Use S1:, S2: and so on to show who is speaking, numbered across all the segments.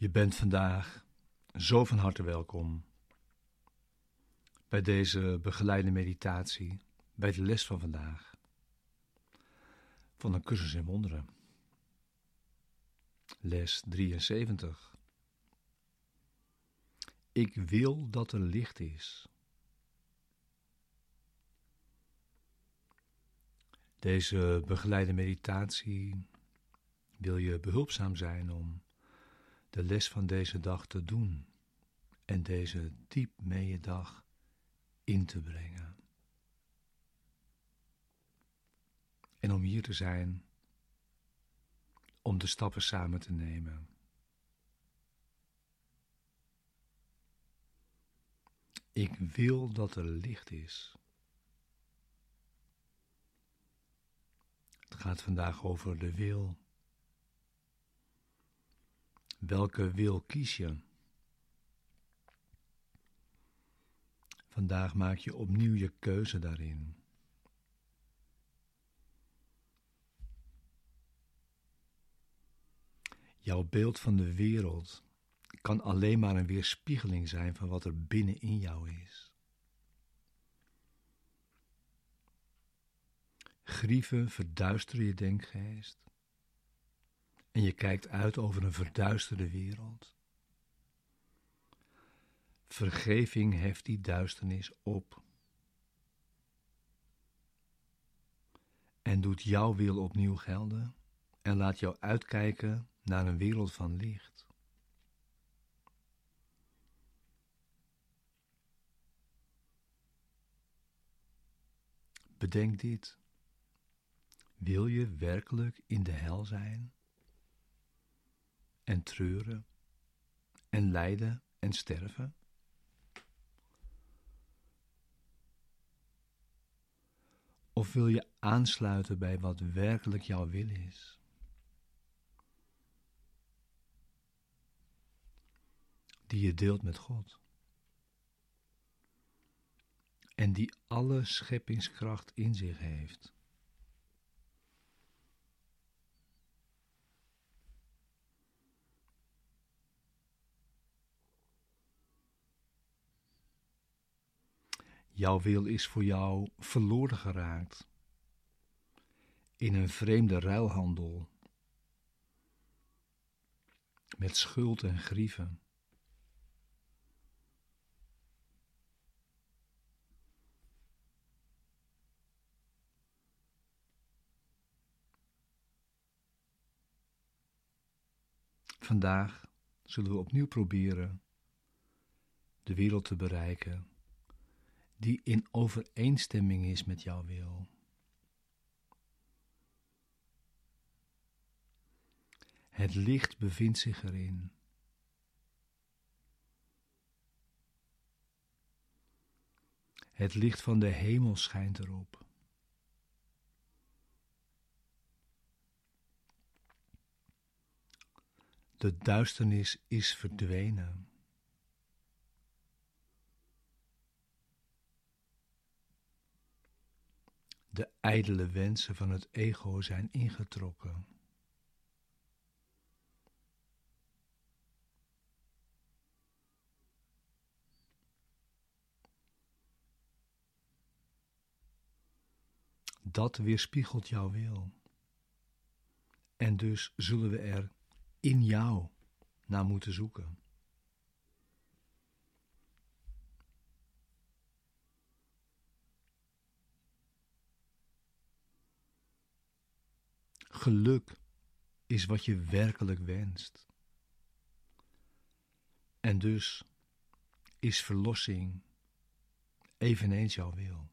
S1: Je bent vandaag zo van harte welkom bij deze begeleide meditatie, bij de les van vandaag van een cursus in wonderen. Les 73. Ik wil dat er licht is. Deze begeleide meditatie wil je behulpzaam zijn om de les van deze dag te doen en deze diep mee dag in te brengen. En om hier te zijn, om de stappen samen te nemen. Ik wil dat er licht is. Het gaat vandaag over de wil Welke wil kies je? Vandaag maak je opnieuw je keuze daarin. Jouw beeld van de wereld kan alleen maar een weerspiegeling zijn van wat er binnenin jou is. Grieven verduisteren je denkgeest en je kijkt uit over een verduisterde wereld. Vergeving heft die duisternis op. En doet jouw wil opnieuw gelden en laat jou uitkijken naar een wereld van licht. Bedenk dit. Wil je werkelijk in de hel zijn? En treuren en lijden en sterven? Of wil je aansluiten bij wat werkelijk jouw wil is? Die je deelt met God. En die alle scheppingskracht in zich heeft. Jouw wil is voor jou verloren geraakt. In een vreemde ruilhandel. Met schuld en grieven. Vandaag zullen we opnieuw proberen de wereld te bereiken die in overeenstemming is met jouw wil. Het licht bevindt zich erin. Het licht van de hemel schijnt erop. De duisternis is verdwenen. De ijdele wensen van het ego zijn ingetrokken. Dat weerspiegelt jouw wil. En dus zullen we er in jou naar moeten zoeken. Geluk is wat je werkelijk wenst. En dus is verlossing eveneens jouw wil.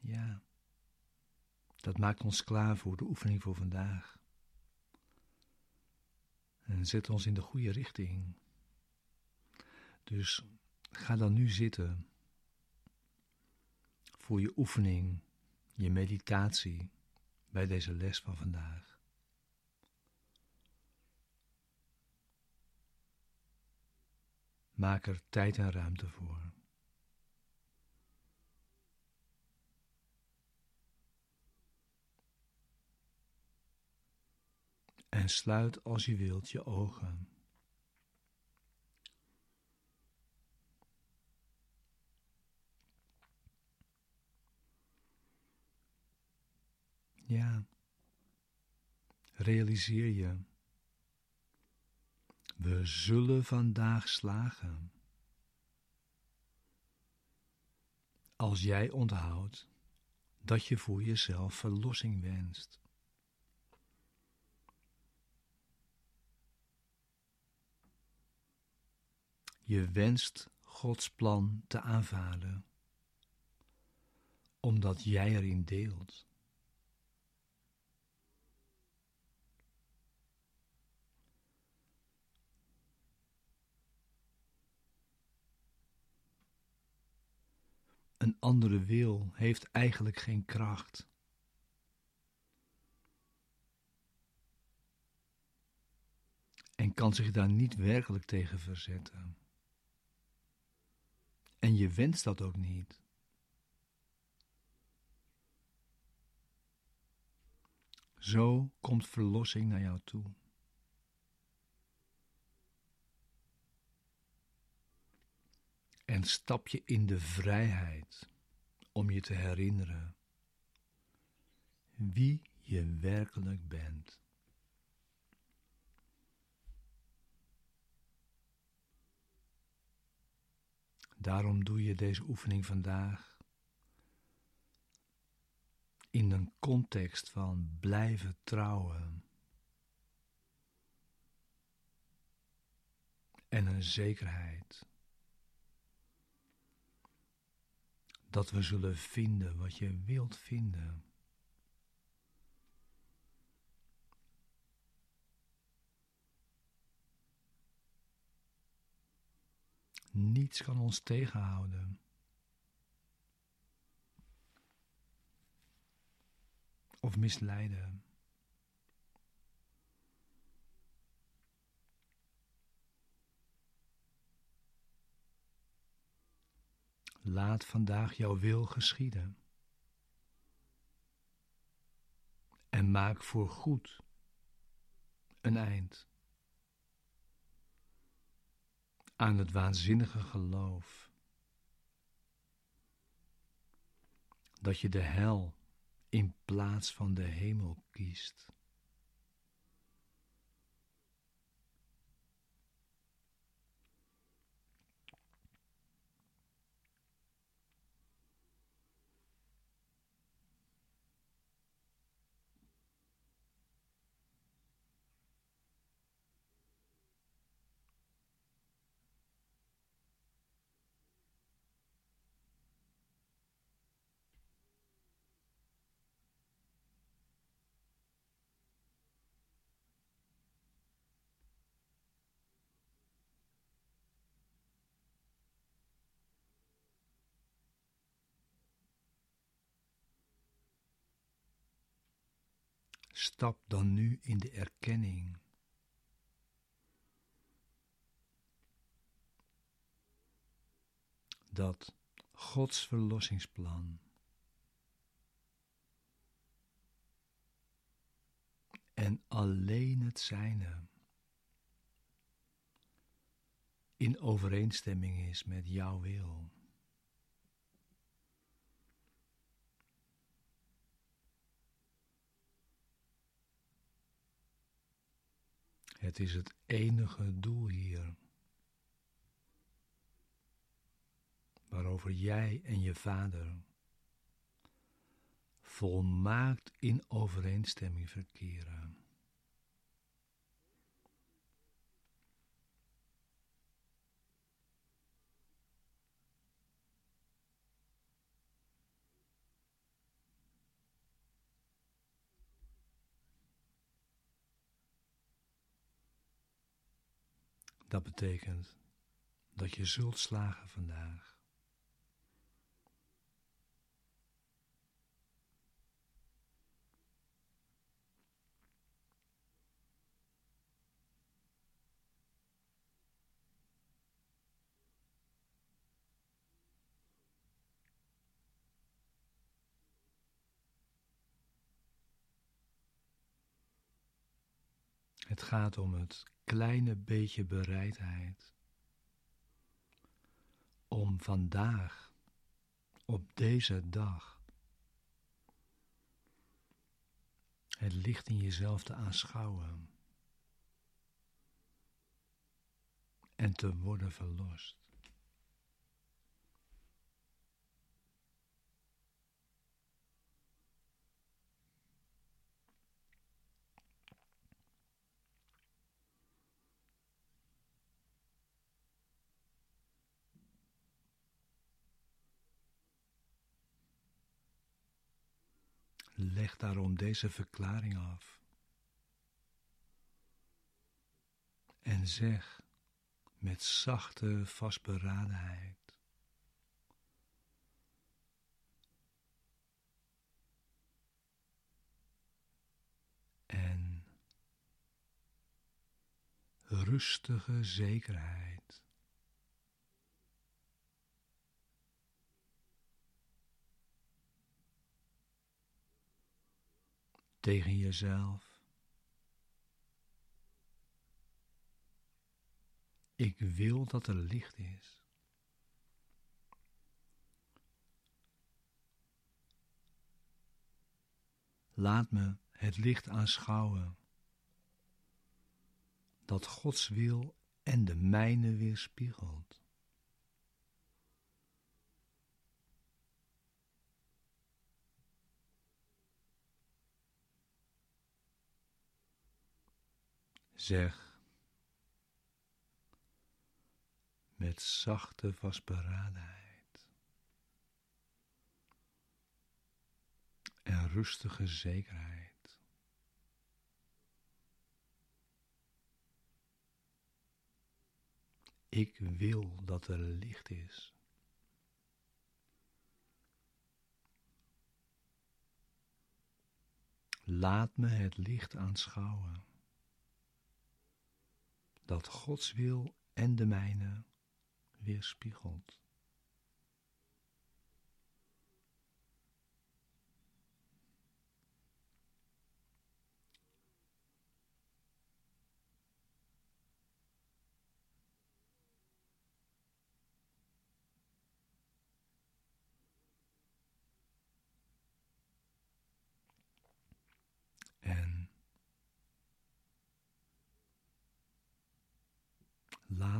S1: Ja, dat maakt ons klaar voor de oefening voor vandaag. En zet ons in de goede richting. Dus ga dan nu zitten voor je oefening, je meditatie bij deze les van vandaag. Maak er tijd en ruimte voor. En sluit als je wilt je ogen. Ja, realiseer je. We zullen vandaag slagen. Als jij onthoudt dat je voor jezelf verlossing wenst. Je wenst Gods plan te aanvaarden, omdat jij erin deelt. Een andere wil heeft eigenlijk geen kracht. En kan zich daar niet werkelijk tegen verzetten. En je wenst dat ook niet. Zo komt verlossing naar jou toe. En stap je in de vrijheid om je te herinneren wie je werkelijk bent. Daarom doe je deze oefening vandaag in een context van blijven trouwen en een zekerheid dat we zullen vinden wat je wilt vinden. Niets kan ons tegenhouden. Of misleiden. Laat vandaag jouw wil geschieden. En maak voor goed een eind aan het waanzinnige geloof dat je de hel in plaats van de hemel kiest. Stap dan nu in de erkenning. Dat Gods verlossingsplan en alleen het zijne in overeenstemming is met jouw wil. Het is het enige doel hier. Waarover jij en je vader volmaakt in overeenstemming verkeren. Dat betekent dat je zult slagen vandaag. Het gaat om het kleine beetje bereidheid om vandaag, op deze dag, het licht in jezelf te aanschouwen en te worden verlost. Daarom deze verklaring af. En zeg met zachte vastberadenheid. En rustige zekerheid. Tegen jezelf. Ik wil dat er licht is. Laat me het licht aanschouwen dat Gods wil en de mijne weerspiegelt. Zeg met zachte vastberadenheid en rustige zekerheid. Ik wil dat er licht is. Laat me het licht aanschouwen dat Gods wil en de mijne weerspiegelt.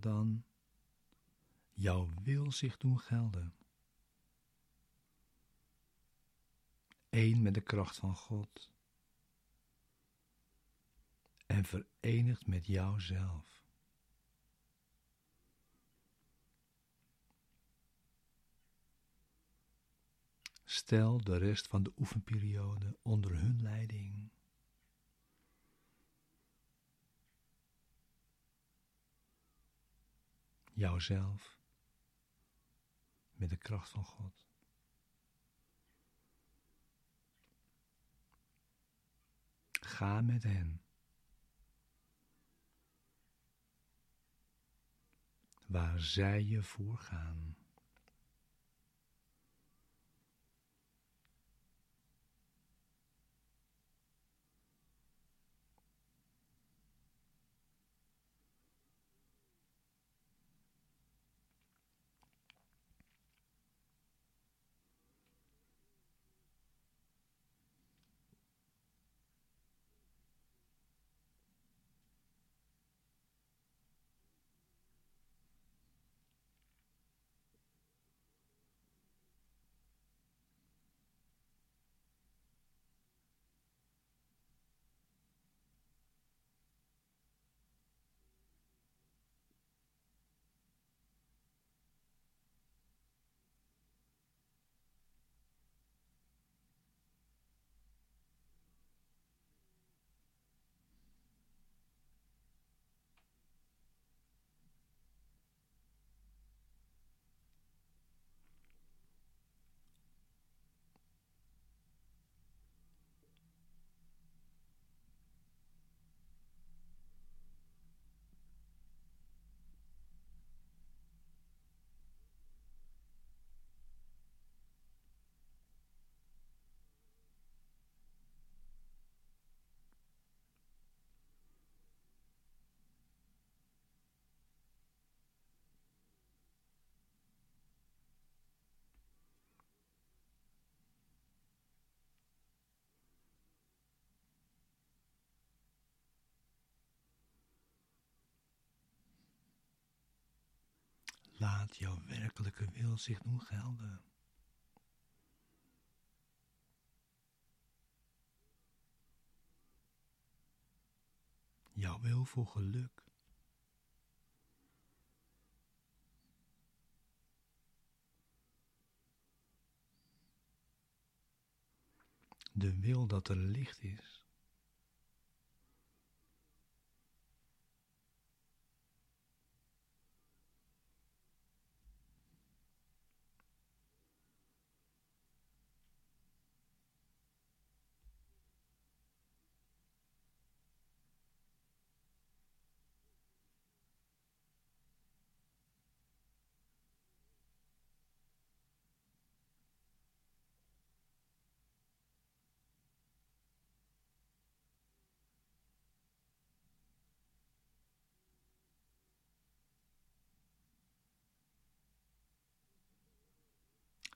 S1: Dan jouw wil zich doen gelden. Eén met de kracht van God en verenigd met jouzelf. Stel de rest van de oefenperiode onder hun leiding. Jouzelf met de kracht van God. Ga met hen. Waar zij je voor gaan. Laat jouw werkelijke wil zich doen gelden. Jouw wil voor geluk. De wil dat er licht is.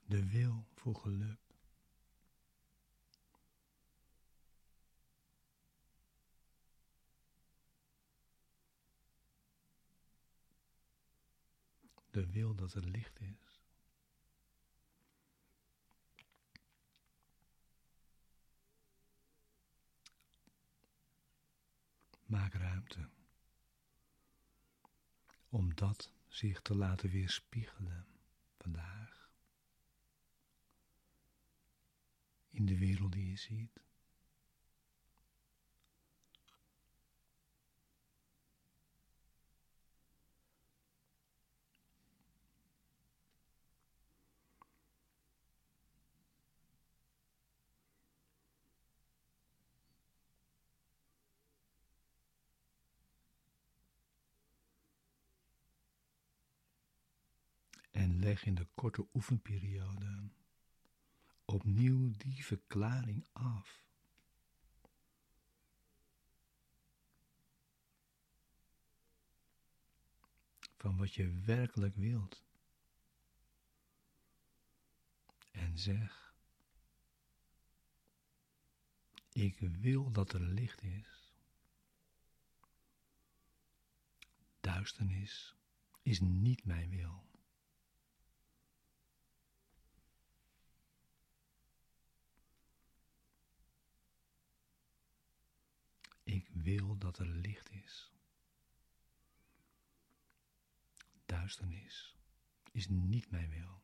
S1: De wil voor geluk. De wil dat er licht is. Maak ruimte om dat zich te laten weerspiegelen vandaag. In de wereld die je ziet. En leg in de korte oefenperiode opnieuw die verklaring af. Van wat je werkelijk wilt. En zeg: Ik wil dat er licht is. Duisternis is niet mijn wil. Ik wil dat er licht is. Duisternis is niet mijn wil.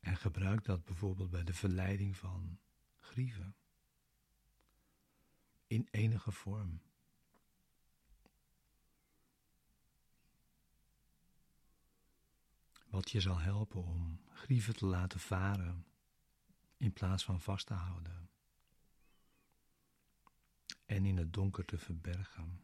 S1: En gebruik dat bijvoorbeeld bij de verleiding van grieven. In enige vorm. Wat je zal helpen om grieven te laten varen in plaats van vast te houden en in het donker te verbergen.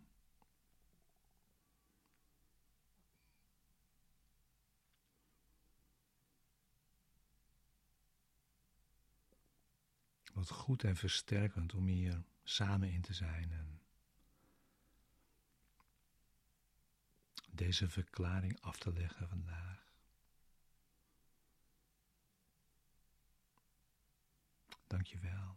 S1: Wat goed en versterkend om hier samen in te zijn en deze verklaring af te leggen vandaag. Dankjewel.